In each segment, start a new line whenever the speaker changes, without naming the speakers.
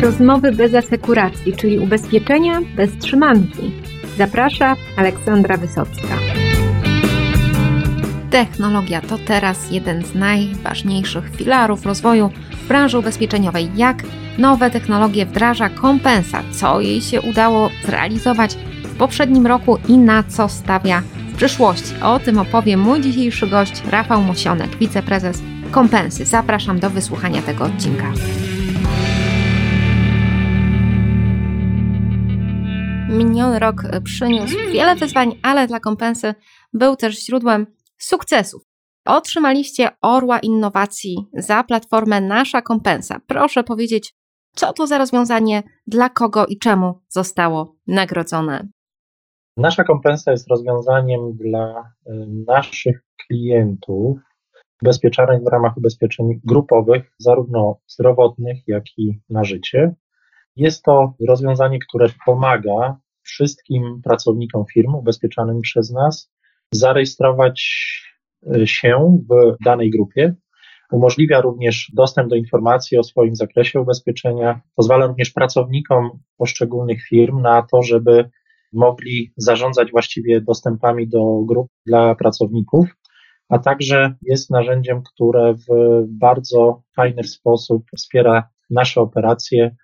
Rozmowy bez asekuracji, czyli ubezpieczenia bez trzymanki. Zaprasza Aleksandra Wysocka. Technologia to teraz jeden z najważniejszych filarów rozwoju branży ubezpieczeniowej. Jak nowe technologie wdraża kompensa, co jej się udało zrealizować w poprzednim roku i na co stawia w przyszłości. O tym opowie mój dzisiejszy gość Rafał Mosionek, wiceprezes Kompensy. Zapraszam do wysłuchania tego odcinka. Miniony rok przyniósł wiele wyzwań, ale dla kompensy był też źródłem sukcesów. Otrzymaliście Orła Innowacji za platformę Nasza Kompensa. Proszę powiedzieć, co to za rozwiązanie, dla kogo i czemu zostało nagrodzone?
Nasza kompensa jest rozwiązaniem dla y, naszych klientów ubezpieczanych w ramach ubezpieczeń grupowych, zarówno zdrowotnych, jak i na życie. Jest to rozwiązanie, które pomaga wszystkim pracownikom firm ubezpieczanym przez nas zarejestrować y, się w danej grupie. Umożliwia również dostęp do informacji o swoim zakresie ubezpieczenia. Pozwala również pracownikom poszczególnych firm na to, żeby mogli zarządzać właściwie dostępami do grup dla pracowników, a także jest narzędziem, które w bardzo fajny sposób wspiera nasze operacje,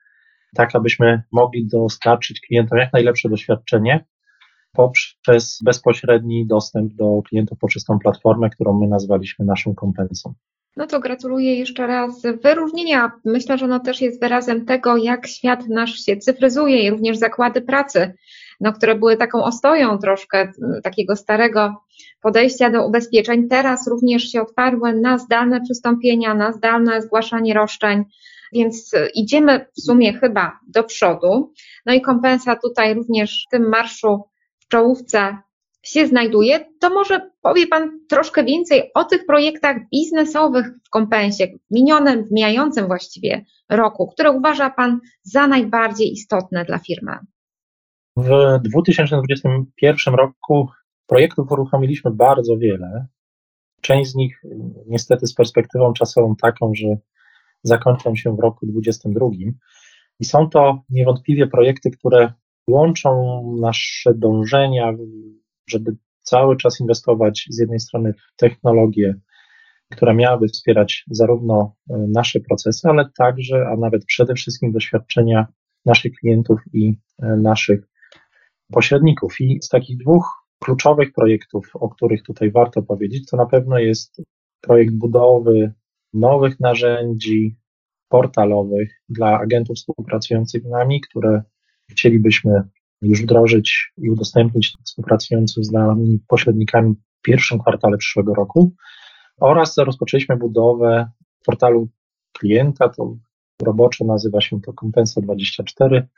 tak abyśmy mogli dostarczyć klientom jak najlepsze doświadczenie poprzez bezpośredni dostęp do klientów poprzez tą platformę, którą my nazwaliśmy naszą kompensą.
No to gratuluję jeszcze raz wyróżnienia. Myślę, że ono też jest wyrazem tego, jak świat nasz się cyfryzuje i również zakłady pracy, no, które były taką ostoją troszkę takiego starego podejścia do ubezpieczeń, teraz również się otwarły na zdalne przystąpienia, na zdalne zgłaszanie roszczeń, więc idziemy w sumie chyba do przodu. No i kompensa tutaj również w tym marszu w czołówce się znajduje, to może powie Pan troszkę więcej o tych projektach biznesowych w kompensie, w minionym, w mijającym właściwie roku, które uważa Pan za najbardziej istotne dla firmy.
W 2021 roku projektów uruchomiliśmy bardzo wiele. Część z nich niestety z perspektywą czasową taką, że zakończą się w roku 2022. I są to niewątpliwie projekty, które łączą nasze dążenia żeby cały czas inwestować z jednej strony w technologię, która miałaby wspierać zarówno e, nasze procesy, ale także, a nawet przede wszystkim doświadczenia naszych klientów i e, naszych pośredników. I z takich dwóch kluczowych projektów, o których tutaj warto powiedzieć, to na pewno jest projekt budowy nowych narzędzi portalowych dla agentów współpracujących z nami, które chcielibyśmy już wdrożyć i udostępnić współpracującym z nami pośrednikami w pierwszym kwartale przyszłego roku. Oraz rozpoczęliśmy budowę portalu klienta, to roboczo nazywa się to Kompensa 24.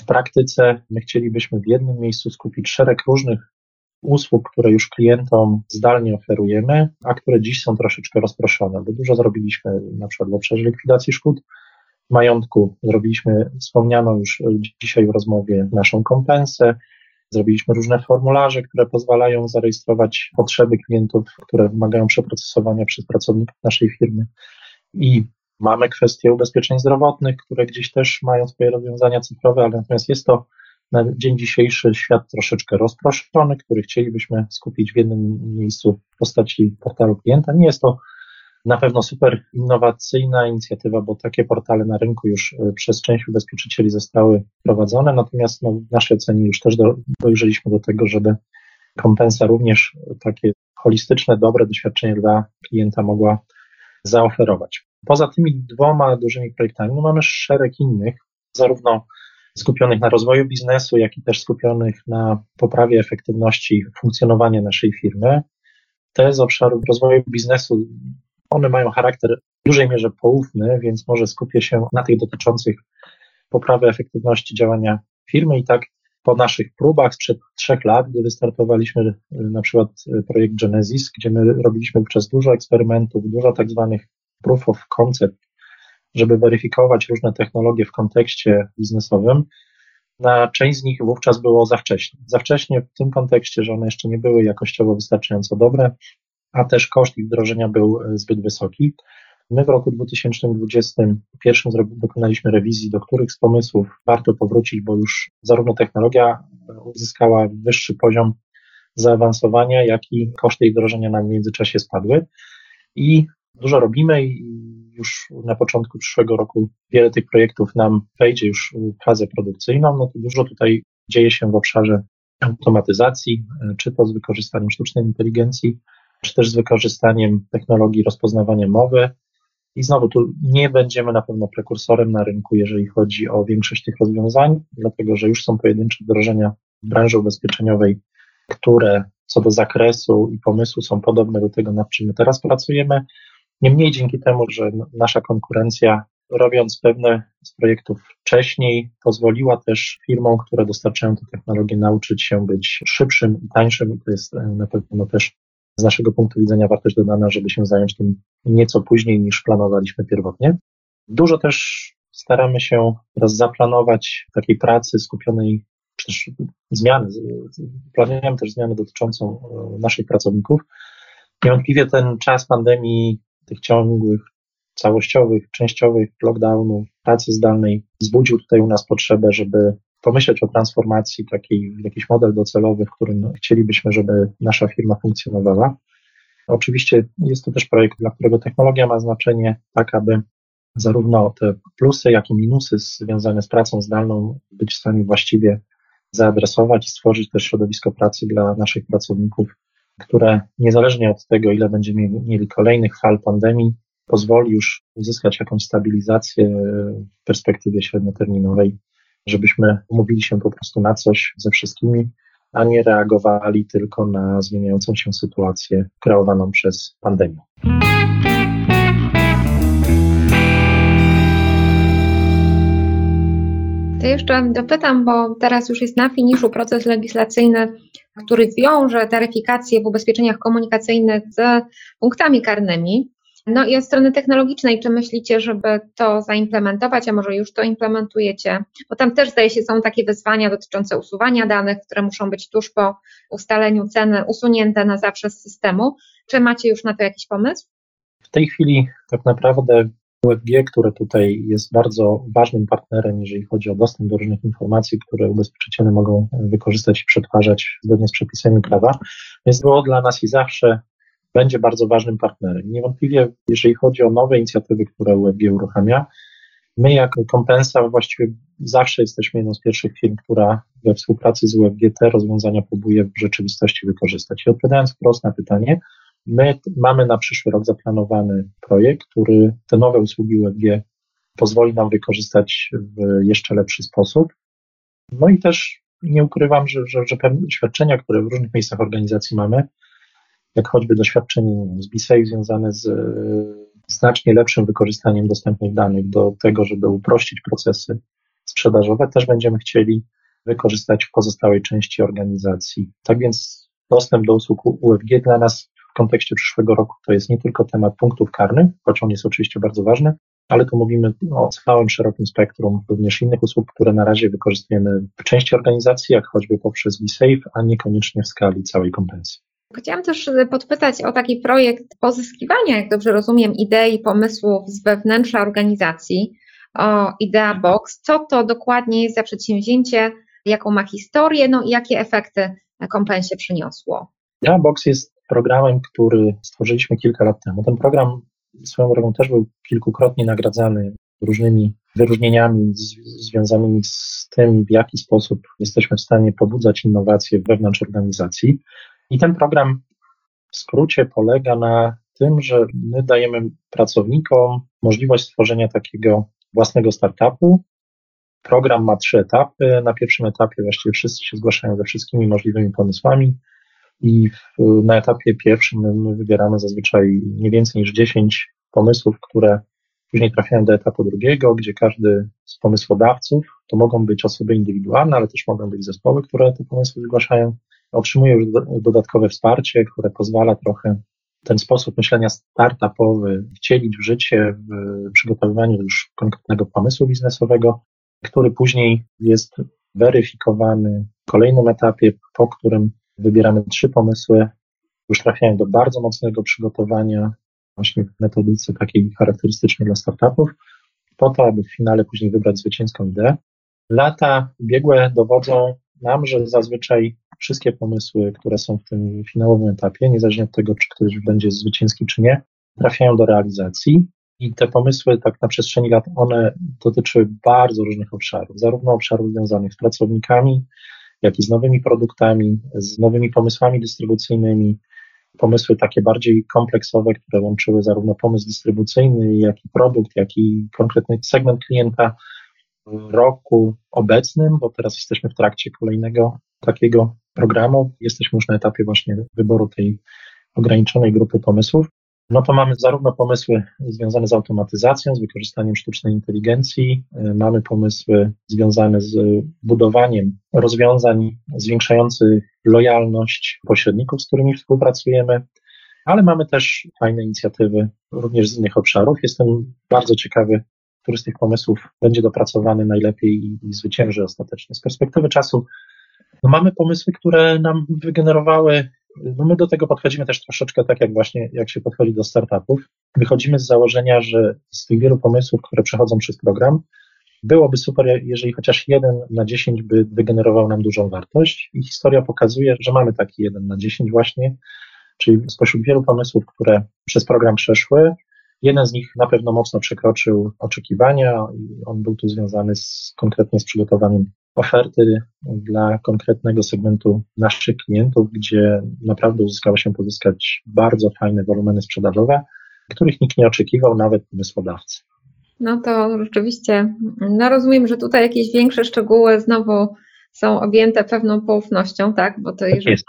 W praktyce my chcielibyśmy w jednym miejscu skupić szereg różnych usług, które już klientom zdalnie oferujemy, a które dziś są troszeczkę rozproszone, bo dużo zrobiliśmy na przykład w obszarze likwidacji szkód, majątku. Zrobiliśmy wspomnianą już dzisiaj w rozmowie naszą kompensę. Zrobiliśmy różne formularze, które pozwalają zarejestrować potrzeby klientów, które wymagają przeprocesowania przez pracowników naszej firmy. I mamy kwestie ubezpieczeń zdrowotnych, które gdzieś też mają swoje rozwiązania cyfrowe, ale natomiast jest to na dzień dzisiejszy świat troszeczkę rozproszony, który chcielibyśmy skupić w jednym miejscu w postaci portalu klienta. Nie jest to na pewno super innowacyjna inicjatywa, bo takie portale na rynku już e, przez część ubezpieczycieli zostały wprowadzone, natomiast no, w naszej ocenie już też do, dojrzeliśmy do tego, żeby kompensa również takie holistyczne, dobre doświadczenie dla klienta mogła zaoferować. Poza tymi dwoma dużymi projektami no mamy szereg innych, zarówno skupionych na rozwoju biznesu, jak i też skupionych na poprawie efektywności funkcjonowania naszej firmy. Te z obszarów rozwoju biznesu one mają charakter w dużej mierze poufny, więc może skupię się na tych dotyczących poprawy efektywności działania firmy i tak po naszych próbach sprzed trzech lat, gdy wystartowaliśmy y, na przykład y, projekt Genesis, gdzie my robiliśmy wówczas dużo eksperymentów, dużo tak zwanych proof of concept, żeby weryfikować różne technologie w kontekście biznesowym. Na część z nich wówczas było za wcześnie. Za wcześnie w tym kontekście, że one jeszcze nie były jakościowo wystarczająco dobre, a też koszt ich wdrożenia był e, zbyt wysoki. My w roku 2021 dokonaliśmy rewizji, do których z pomysłów warto powrócić, bo już zarówno technologia uzyskała wyższy poziom zaawansowania, jak i koszty ich wdrożenia nam w międzyczasie spadły. I dużo robimy i już na początku przyszłego roku wiele tych projektów nam wejdzie już w fazę produkcyjną, no to dużo tutaj dzieje się w obszarze automatyzacji, czy to z wykorzystaniem sztucznej inteligencji, czy też z wykorzystaniem technologii rozpoznawania mowy. I znowu tu nie będziemy na pewno prekursorem na rynku, jeżeli chodzi o większość tych rozwiązań, dlatego że już są pojedyncze wdrożenia w branży ubezpieczeniowej, które co do zakresu i pomysłu są podobne do tego, nad czym my teraz pracujemy. Niemniej dzięki temu, że nasza konkurencja, robiąc pewne z projektów wcześniej, pozwoliła też firmom, które dostarczają te technologie, nauczyć się być szybszym i tańszym. To jest e, na pewno też z naszego punktu widzenia wartość dodana, żeby się zająć tym nieco później niż planowaliśmy pierwotnie. Dużo też staramy się teraz zaplanować takiej pracy skupionej, czy też zmiany, planujemy też zmiany dotyczącą e, naszych pracowników. Niewątpliwie ten czas pandemii, tych ciągłych, całościowych, częściowych lockdownów, pracy zdalnej wzbudził tutaj u nas potrzebę, żeby pomyśleć o transformacji, takiej, jakiś model docelowy, w którym chcielibyśmy, żeby nasza firma funkcjonowała. Oczywiście jest to też projekt, dla którego technologia ma znaczenie, tak aby zarówno te plusy, jak i minusy związane z pracą zdalną być w stanie właściwie zaadresować i stworzyć też środowisko pracy dla naszych pracowników, które niezależnie od tego, ile będziemy mieli kolejnych fal pandemii, pozwoli już uzyskać jakąś stabilizację w perspektywie średnioterminowej żebyśmy umówili się po prostu na coś ze wszystkimi, a nie reagowali tylko na zmieniającą się sytuację kreowaną przez pandemię.
To jeszcze dopytam, bo teraz już jest na finiszu proces legislacyjny, który wiąże taryfikację w ubezpieczeniach komunikacyjnych z punktami karnymi. No i od strony technologicznej, czy myślicie, żeby to zaimplementować, a może już to implementujecie? Bo tam też zdaje się są takie wyzwania dotyczące usuwania danych, które muszą być tuż po ustaleniu ceny usunięte na zawsze z systemu. Czy macie już na to jakiś pomysł?
W tej chwili tak naprawdę UFG, które tutaj jest bardzo ważnym partnerem, jeżeli chodzi o dostęp do różnych informacji, które ubezpieczyciele mogą wykorzystać i przetwarzać zgodnie z przepisami prawa, więc było dla nas i zawsze będzie bardzo ważnym partnerem. Niewątpliwie, jeżeli chodzi o nowe inicjatywy, które UFG uruchamia, my jako kompensa właściwie zawsze jesteśmy jedną z pierwszych firm, która we współpracy z UFG te rozwiązania próbuje w rzeczywistości wykorzystać. I odpowiadając wprost na pytanie, my mamy na przyszły rok zaplanowany projekt, który te nowe usługi UFG pozwoli nam wykorzystać w jeszcze lepszy sposób. No i też nie ukrywam, że, że, że pewne doświadczenia, które w różnych miejscach organizacji mamy, jak choćby doświadczenie z BSAFE związane z znacznie lepszym wykorzystaniem dostępnych danych do tego, żeby uprościć procesy sprzedażowe, też będziemy chcieli wykorzystać w pozostałej części organizacji. Tak więc dostęp do usług UFG dla nas kontekście przyszłego roku to jest nie tylko temat punktów karnych, choć on jest oczywiście bardzo ważny, ale tu mówimy o całym szerokim spektrum również innych usług, które na razie wykorzystujemy w części organizacji, jak choćby poprzez BSAFE, a niekoniecznie w skali całej kompensji.
Chciałam też podpytać o taki projekt pozyskiwania, jak dobrze rozumiem, idei, pomysłów z wewnętrza organizacji, o Idea Box. Co to dokładnie jest za przedsięwzięcie, jaką ma historię, no i jakie efekty kompensie przyniosło?
Idea Box jest programem, który stworzyliśmy kilka lat temu. Ten program swoją drogą też był kilkukrotnie nagradzany różnymi wyróżnieniami związanymi z tym, w jaki sposób jesteśmy w stanie pobudzać innowacje wewnątrz organizacji. I ten program w skrócie polega na tym, że my dajemy pracownikom możliwość stworzenia takiego własnego startupu. Program ma trzy etapy. Na pierwszym etapie właściwie wszyscy się zgłaszają ze wszystkimi możliwymi pomysłami i w, na etapie pierwszym my wybieramy zazwyczaj nie więcej niż 10 pomysłów, które później trafiają do etapu drugiego, gdzie każdy z pomysłodawców, to mogą być osoby indywidualne, ale też mogą być zespoły, które te pomysły zgłaszają, otrzymuje już dodatkowe wsparcie, które pozwala trochę ten sposób myślenia startupowy wcielić w życie w przygotowywaniu już konkretnego pomysłu biznesowego, który później jest weryfikowany w kolejnym etapie, po którym wybieramy trzy pomysły, już trafiają do bardzo mocnego przygotowania właśnie w metodyce takiej charakterystycznej dla startupów, po to, aby w finale później wybrać zwycięską ideę. Lata biegłe dowodzą nam, że zazwyczaj wszystkie pomysły, które są w tym finałowym etapie, niezależnie od tego, czy ktoś będzie zwycięski, czy nie, trafiają do realizacji. I te pomysły, tak na przestrzeni lat, one dotyczyły bardzo różnych obszarów, zarówno obszarów związanych z pracownikami, jak i z nowymi produktami, z nowymi pomysłami dystrybucyjnymi, pomysły takie bardziej kompleksowe, które łączyły zarówno pomysł dystrybucyjny, jak i produkt, jak i konkretny segment klienta w roku obecnym, bo teraz jesteśmy w trakcie kolejnego takiego programu. Jesteśmy już na etapie właśnie wyboru tej ograniczonej grupy pomysłów no to mamy zarówno pomysły związane z automatyzacją, z wykorzystaniem sztucznej inteligencji, y, mamy pomysły związane z budowaniem rozwiązań zwiększających lojalność pośredników, z którymi współpracujemy, ale mamy też fajne inicjatywy również z innych obszarów. Jestem bardzo ciekawy, który z tych pomysłów będzie dopracowany najlepiej i, i zwycięży ostatecznie. Z perspektywy czasu no mamy pomysły, które nam wygenerowały no my do tego podchodzimy też troszeczkę tak, jak właśnie, jak się podchodzi do startupów. Wychodzimy z założenia, że z tych wielu pomysłów, które przechodzą przez program, byłoby super, jeżeli chociaż jeden na dziesięć by wygenerował nam dużą wartość i historia pokazuje, że mamy taki jeden na dziesięć właśnie, czyli spośród wielu pomysłów, które przez program przeszły, jeden z nich na pewno mocno przekroczył oczekiwania i on był tu związany z, konkretnie z przygotowaniem oferty dla konkretnego segmentu naszych klientów, gdzie naprawdę uzyskało się pozyskać bardzo fajne wolumeny sprzedażowe, których nikt nie oczekiwał, nawet pomysłodawcy.
No to rzeczywiście, no rozumiem, że tutaj jakieś większe szczegóły znowu są objęte pewną poufnością, tak?
Bo to tak jeżeli, jest.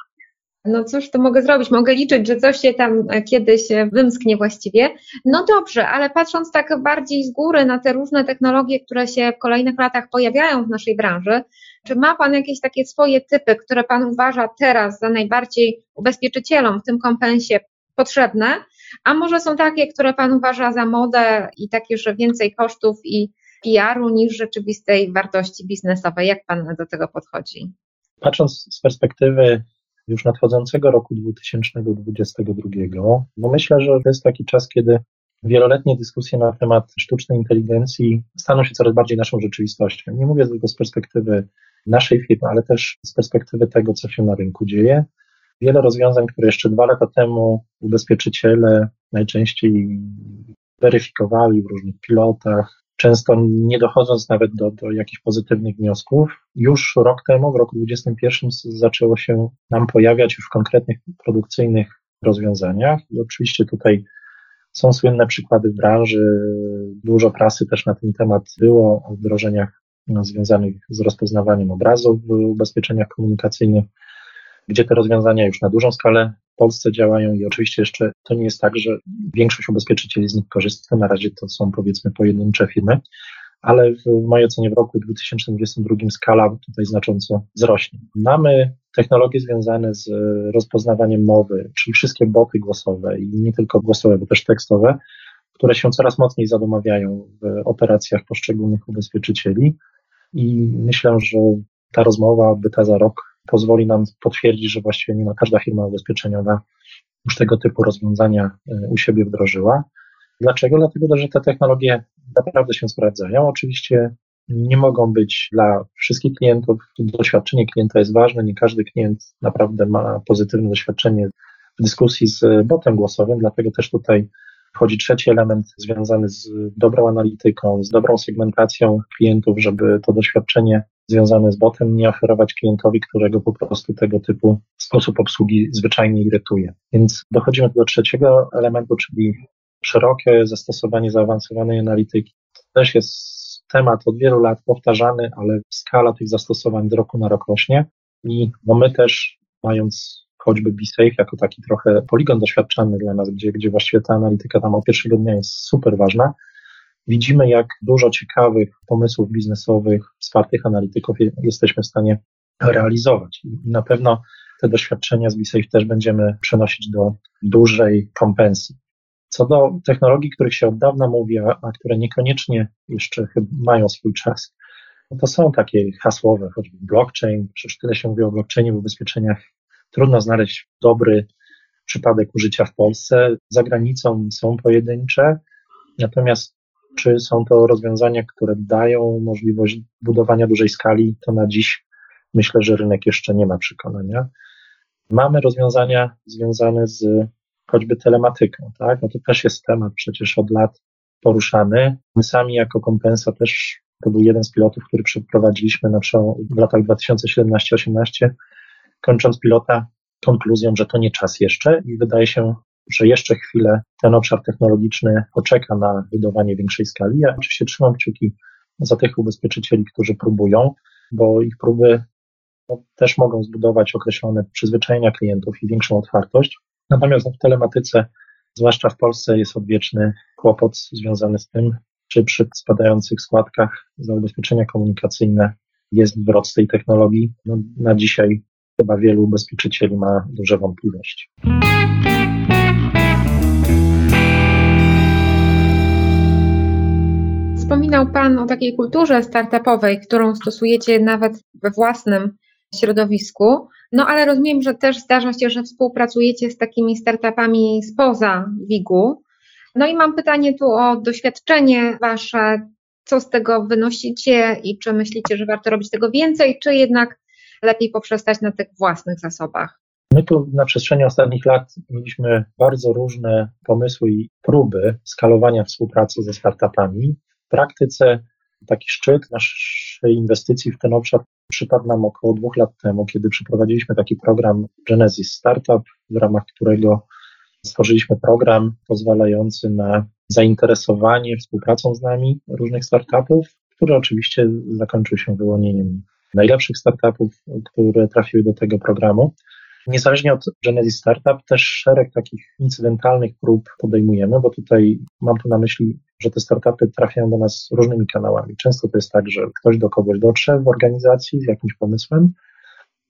No cóż to mogę zrobić? Mogę liczyć, że coś się tam e, kiedyś e, wymsknie właściwie. No dobrze, ale patrząc tak bardziej z góry na te różne technologie, które się w kolejnych latach pojawiają w naszej branży, czy ma Pan jakieś takie swoje typy, które Pan uważa teraz za najbardziej ubezpieczycielom w tym kompensie potrzebne, a może są takie, które Pan uważa za modę i takie, że więcej kosztów i PR-u niż rzeczywistej wartości biznesowej? Jak Pan do tego podchodzi?
Patrząc z perspektywy już nadchodzącego roku 2022, bo myślę, że to jest taki czas, kiedy wieloletnie dyskusje na temat sztucznej inteligencji staną się coraz bardziej naszą rzeczywistością. Nie mówię tylko z perspektywy naszej firmy, ale też z perspektywy tego, co się na rynku dzieje. Wiele rozwiązań, które jeszcze dwa lata temu ubezpieczyciele najczęściej weryfikowali w różnych pilotach, często nie dochodząc nawet do, do jakichś pozytywnych wniosków. Już rok temu, w roku 2021, zaczęło się nam pojawiać już w konkretnych produkcyjnych rozwiązaniach. I oczywiście tutaj są słynne przykłady w branży, dużo prasy też na ten temat było o wdrożeniach związanych z rozpoznawaniem obrazów w ubezpieczeniach komunikacyjnych, gdzie te rozwiązania już na dużą skalę w Polsce działają i oczywiście jeszcze to nie jest tak, że większość ubezpieczycieli z nich korzysta. Na razie to są powiedzmy pojedyncze firmy, ale w mojej ocenie w roku 2022 skala tutaj znacząco wzrośnie. Mamy technologie związane z rozpoznawaniem mowy, czyli wszystkie boty głosowe i nie tylko głosowe, bo też tekstowe, które się coraz mocniej zadomawiają w operacjach poszczególnych ubezpieczycieli. I myślę, że ta rozmowa, byta za rok, pozwoli nam potwierdzić, że właściwie nie ma każda firma ubezpieczeniowa już tego typu rozwiązania e, u siebie wdrożyła. Dlaczego? Dlatego, że te technologie naprawdę się sprawdzają. Oczywiście nie mogą być dla wszystkich klientów. Doświadczenie klienta jest ważne. Nie każdy klient naprawdę ma pozytywne doświadczenie w dyskusji z botem głosowym, dlatego też tutaj wchodzi trzeci element związany z dobrą analityką, z dobrą segmentacją klientów, żeby to doświadczenie związane z botem nie oferować klientowi, którego po prostu tego typu sposób obsługi zwyczajnie irytuje. Więc dochodzimy do trzeciego elementu, czyli szerokie zastosowanie zaawansowanej analityki. To też jest temat od wielu lat powtarzany, ale skala tych zastosowań z roku na rok rośnie i no my też mając choćby BeSafe jako taki trochę poligon doświadczalny dla nas, gdzie, gdzie właściwie ta analityka tam od pierwszego dnia jest super ważna, widzimy, jak dużo ciekawych pomysłów biznesowych, wspartych analityków jesteśmy w stanie realizować. I na pewno te doświadczenia z BeSafe też będziemy przenosić do dużej kompensy. Co do technologii, których się od dawna mówi, a które niekoniecznie jeszcze mają swój czas, no to są takie hasłowe, choćby blockchain, przecież tyle się mówi o blockchainie w ubezpieczeniach. Trudno znaleźć dobry przypadek użycia w Polsce. Za granicą są pojedyncze, natomiast czy są to rozwiązania, które dają możliwość budowania dużej skali, to na dziś myślę, że rynek jeszcze nie ma przekonania. Mamy rozwiązania związane z choćby telematyką, tak? No to też jest temat przecież od lat poruszany. My sami jako kompensa też, to był jeden z pilotów, który przeprowadziliśmy na w latach 2017-18, kończąc pilota konkluzją, że to nie czas jeszcze i wydaje się, że jeszcze chwilę ten obszar technologiczny poczeka na budowanie większej skali. Ja oczywiście trzymam kciuki za tych ubezpieczycieli, którzy próbują, bo ich próby no, też mogą zbudować określone przyzwyczajenia klientów i większą otwartość. Natomiast w telematyce, zwłaszcza w Polsce, jest odwieczny kłopot związany z tym, czy przy spadających składkach za ubezpieczenia komunikacyjne jest z tej technologii. No, na dzisiaj chyba wielu ubezpieczycieli ma duże wątpliwości.
Wspominał Pan o takiej kulturze startupowej, którą stosujecie nawet we własnym środowisku. No ale rozumiem, że też zdarza się, że współpracujecie z takimi startupami spoza WIG-u. No i mam pytanie tu o doświadczenie Wasze. Co z tego wynosicie i czy myślicie, że warto robić tego więcej, czy jednak lepiej poprzestać na tych własnych zasobach?
My tu na przestrzeni ostatnich lat mieliśmy bardzo różne pomysły i próby skalowania współpracy ze startupami. W praktyce taki szczyt naszej inwestycji w ten obszar przypadł nam około dwóch lat temu, kiedy przeprowadziliśmy taki program Genesis Startup, w ramach którego stworzyliśmy program pozwalający na zainteresowanie współpracą z nami różnych startupów, który oczywiście zakończył się wyłonieniem najlepszych startupów, które trafiły do tego programu. Niezależnie od Genesis Startup, też szereg takich incydentalnych prób podejmujemy, bo tutaj mam tu na myśli, że te startupy trafiają do nas różnymi kanałami. Często to jest tak, że ktoś do kogoś dotrze w organizacji z jakimś pomysłem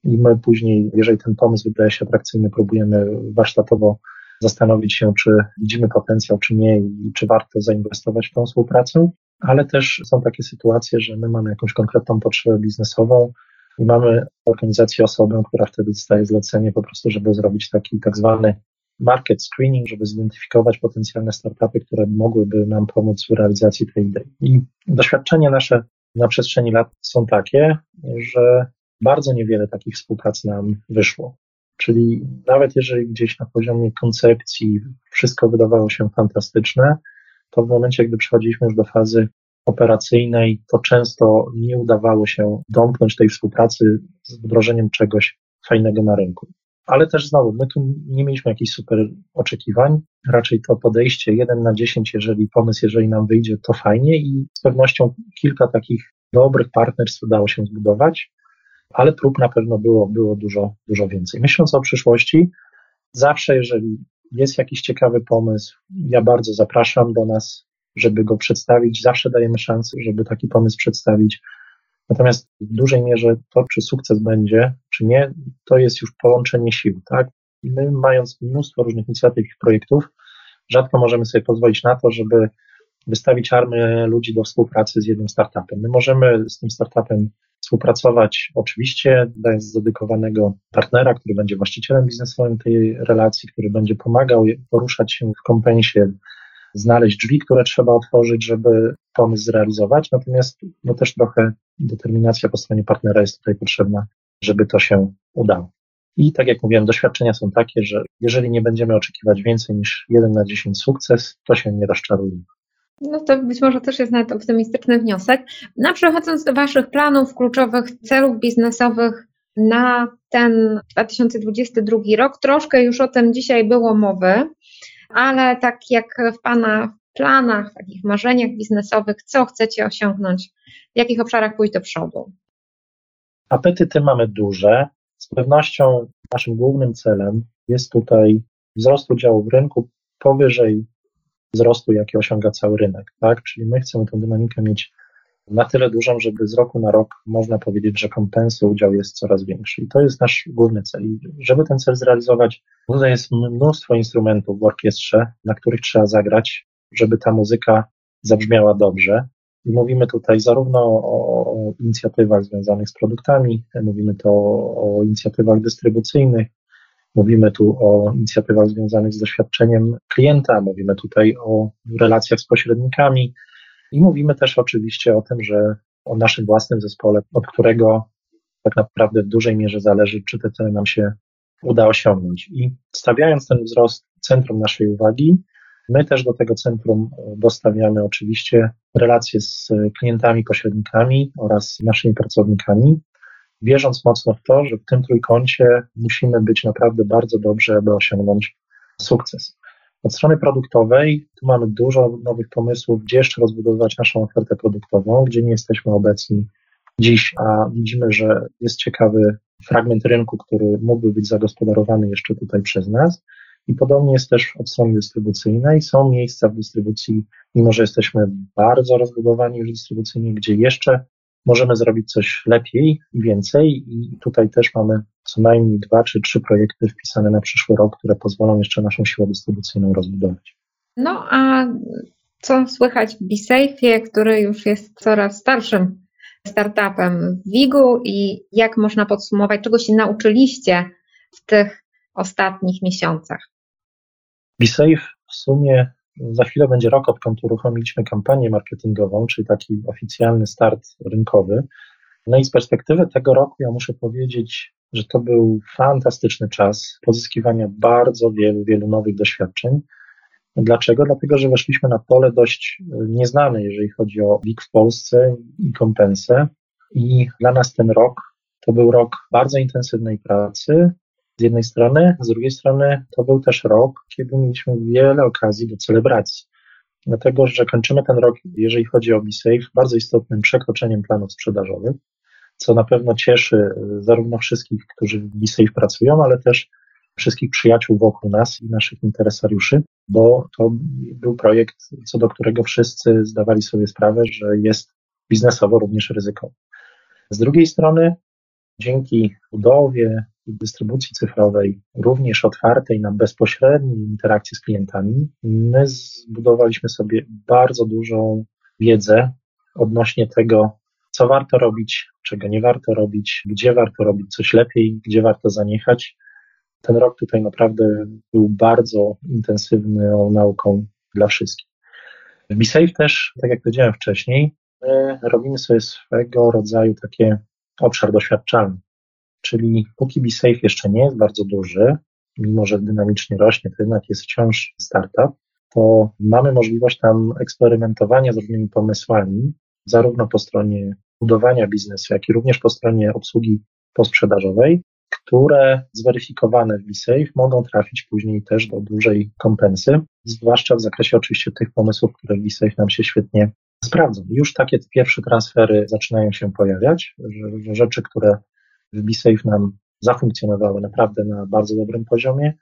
i my później, jeżeli ten pomysł wydaje się atrakcyjny, próbujemy warsztatowo zastanowić się, czy widzimy potencjał, czy nie i czy warto zainwestować w tą współpracę, ale też są takie sytuacje, że my mamy jakąś konkretną potrzebę biznesową, i mamy organizację osobę, która wtedy dostaje zlecenie po prostu, żeby zrobić taki tak zwany market screening, żeby zidentyfikować potencjalne startupy, które mogłyby nam pomóc w realizacji tej idei. I doświadczenia nasze na przestrzeni lat są takie, że bardzo niewiele takich współprac nam wyszło. Czyli nawet jeżeli gdzieś na poziomie koncepcji wszystko wydawało się fantastyczne, to w momencie, gdy przechodziliśmy już do fazy operacyjnej, to często nie udawało się domknąć tej współpracy z wdrożeniem czegoś fajnego na rynku. Ale też znowu, my tu nie mieliśmy jakichś super oczekiwań, raczej to podejście 1 na 10, jeżeli pomysł, jeżeli nam wyjdzie, to fajnie i z pewnością kilka takich dobrych partnerstw udało się zbudować, ale prób na pewno było, było dużo, dużo więcej. Myśląc o przyszłości, zawsze jeżeli jest jakiś ciekawy pomysł, ja bardzo zapraszam do nas żeby go przedstawić. Zawsze dajemy szansę, żeby taki pomysł przedstawić. Natomiast w dużej mierze to, czy sukces będzie, czy nie, to jest już połączenie sił, tak? My, mając mnóstwo różnych inicjatyw i projektów, rzadko możemy sobie pozwolić na to, żeby wystawić armię ludzi do współpracy z jednym startupem. My możemy z tym startupem współpracować, oczywiście, dając dedykowanego partnera, który będzie właścicielem biznesowym tej relacji, który będzie pomagał poruszać się w kompensie znaleźć drzwi, które trzeba otworzyć, żeby pomysł zrealizować. Natomiast no też trochę determinacja po stronie partnera jest tutaj potrzebna, żeby to się udało. I tak jak mówiłem, doświadczenia są takie, że jeżeli nie będziemy oczekiwać więcej niż 1 na 10 sukces, to się nie rozczarujemy.
No to być może też jest nawet optymistyczny wniosek. No przechodząc do Waszych planów, kluczowych celów biznesowych na ten 2022 rok, troszkę już o tym dzisiaj było mowy ale tak jak w Pana planach, takich marzeniach biznesowych, co chcecie osiągnąć, w jakich obszarach pójść do przodu?
Apetyty mamy duże. Z pewnością naszym głównym celem jest tutaj wzrost udziału w rynku powyżej wzrostu, jaki osiąga cały rynek, tak? Czyli my chcemy tę dynamikę mieć na tyle dużą, żeby z roku na rok można powiedzieć, że kompensy udział jest coraz większy. I to jest nasz główny cel. I żeby ten cel zrealizować, tutaj jest mnóstwo instrumentów w orkiestrze, na których trzeba zagrać, żeby ta muzyka zabrzmiała dobrze. Mówimy tutaj zarówno o, inicjatywach związanych z produktami, mówimy to o, inicjatywach dystrybucyjnych, Mówimy tu o inicjatywach związanych z doświadczeniem klienta, mówimy tutaj o relacjach z pośrednikami i mówimy też oczywiście o tym, że o naszym własnym zespole, od którego tak naprawdę w dużej mierze zależy, czy te cele nam się uda osiągnąć. I stawiając ten wzrost w centrum naszej uwagi, my też do tego centrum dostawiamy oczywiście relacje z klientami, pośrednikami oraz naszymi pracownikami, wierząc mocno w to, że w tym trójkącie musimy być naprawdę bardzo dobrze, aby osiągnąć sukces. Od strony produktowej tu mamy dużo nowych pomysłów, gdzie jeszcze rozbudowywać naszą ofertę produktową, gdzie nie jesteśmy obecni dziś, a widzimy, że jest ciekawy fragment rynku, który mógłby być zagospodarowany jeszcze tutaj przez nas. I podobnie jest też od strony dystrybucyjnej. Są miejsca w dystrybucji, mimo że jesteśmy bardzo rozbudowani już dystrybucyjnie, gdzie jeszcze możemy zrobić coś lepiej i więcej. I tutaj też mamy co najmniej dwa czy trzy projekty wpisane na przyszły rok, które pozwolą jeszcze naszą siłę dystrybucyjną rozbudować.
No a co słychać w BeSafe, który już jest coraz starszym startupem w WIG-u i jak można podsumować, czego się nauczyliście w tych ostatnich miesiącach?
BeSafe w sumie za chwilę będzie rok, odkąd uruchomiliśmy kampanię marketingową, czyli taki oficjalny start rynkowy. No i z perspektywy tego roku ja muszę powiedzieć, że to był fantastyczny czas pozyskiwania bardzo wielu, wielu nowych doświadczeń. Dlaczego? Dlatego, że weszliśmy na pole dość nieznane, jeżeli chodzi o WIG w Polsce i kompensę. I dla nas ten rok to był rok bardzo intensywnej pracy, z jednej strony, z drugiej strony to był też rok, kiedy mieliśmy wiele okazji do celebracji. Dlatego, że kończymy ten rok, jeżeli chodzi o BeSafe, bardzo istotnym przekroczeniem planów sprzedażowych, co na pewno cieszy y, zarówno wszystkich, którzy w BeSafe pracują, ale też wszystkich przyjaciół wokół nas i naszych interesariuszy, bo to był projekt, co do którego wszyscy zdawali sobie sprawę, że jest biznesowo również ryzykowy. Z drugiej strony, dzięki budowie dystrybucji cyfrowej, również otwartej na bezpośredniej interakcji z klientami, my zbudowaliśmy sobie bardzo dużą wiedzę odnośnie tego, co warto robić, czego nie warto robić, gdzie warto robić coś lepiej, gdzie warto zaniechać. Ten rok tutaj naprawdę był bardzo intensywną nauką dla wszystkich. W BeSafe też, tak jak powiedziałem wcześniej, my robimy sobie swego rodzaju takie obszar doświadczalny. Czyli póki BeSafe jeszcze nie jest bardzo duży, mimo że dynamicznie rośnie, to jednak jest wciąż startup, to mamy możliwość tam eksperymentowania z różnymi pomysłami, zarówno po stronie budowania biznesu, jak i również po stronie obsługi posprzedażowej, które zweryfikowane w BeSafe mogą trafić później też do dużej kompensy, zwłaszcza w zakresie oczywiście tych pomysłów, które w BeSafe nam się świetnie sprawdzą. Już takie pierwsze transfery zaczynają się pojawiać, rzeczy, które w BeSafe nam zafunkcjonowały naprawdę na bardzo dobrym poziomie,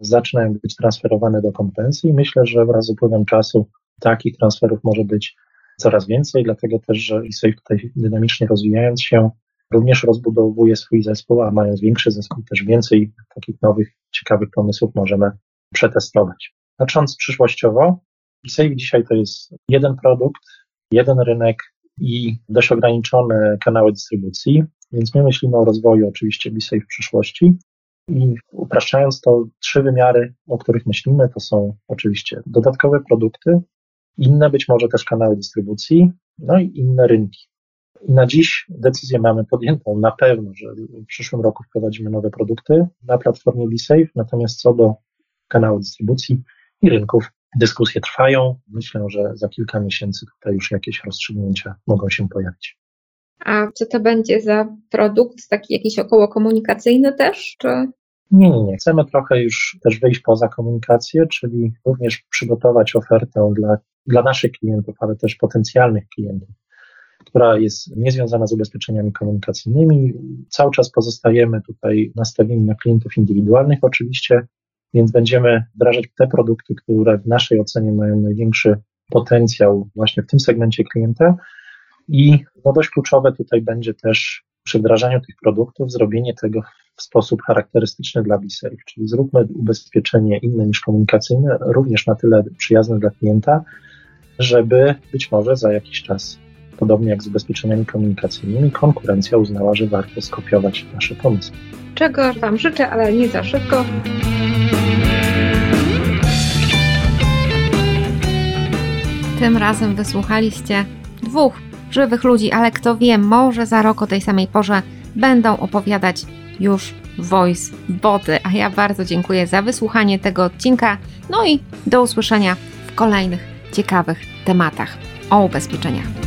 zaczynają być transferowane do kompensy i myślę, że wraz z upływem czasu takich transferów może być coraz więcej, dlatego też, że BeSafe tutaj dynamicznie rozwijając się, również rozbudowuje swój zespół, a mając większy zespół, też więcej takich nowych, ciekawych pomysłów możemy przetestować. Patrząc przyszłościowo, BeSafe dzisiaj to jest jeden produkt, jeden rynek i dość ograniczone kanały dystrybucji. Więc my myślimy o rozwoju oczywiście BeSafe w przyszłości i upraszczając to, trzy wymiary, o których myślimy, to są oczywiście dodatkowe produkty, inne być może też kanały dystrybucji, no i inne rynki. I na dziś decyzję mamy podjętą na pewno, że w przyszłym roku wprowadzimy nowe produkty na platformie BeSafe, natomiast co do kanału dystrybucji i rynków, dyskusje trwają. Myślę, że za kilka miesięcy tutaj już jakieś rozstrzygnięcia mogą się pojawić.
A co to będzie za produkt, taki jakiś około komunikacyjny też, czy?
Nie, nie, nie. Chcemy trochę już też wyjść poza komunikację, czyli również przygotować ofertę dla, dla naszych klientów, ale też potencjalnych klientów, która jest niezwiązana z ubezpieczeniami komunikacyjnymi. Cały czas pozostajemy tutaj nastawieni na klientów indywidualnych oczywiście, więc będziemy wdrażać te produkty, które w naszej ocenie mają największy potencjał właśnie w tym segmencie klienta, i no dość kluczowe tutaj będzie też przy wdrażaniu tych produktów zrobienie tego w sposób charakterystyczny dla BeSafe, czyli zróbmy ubezpieczenie inne niż komunikacyjne, również na tyle przyjazne dla klienta, żeby być może za jakiś czas podobnie jak z ubezpieczeniami komunikacyjnymi, konkurencja uznała, że warto skopiować nasze pomysły.
Czego Wam życzę, ale nie za szybko. Tym razem wysłuchaliście dwóch żywych ludzi, ale kto wie, może za rok o tej samej porze będą opowiadać już voice boty. A ja bardzo dziękuję za wysłuchanie tego odcinka. No i do usłyszenia w kolejnych ciekawych tematach o ubezpieczeniach.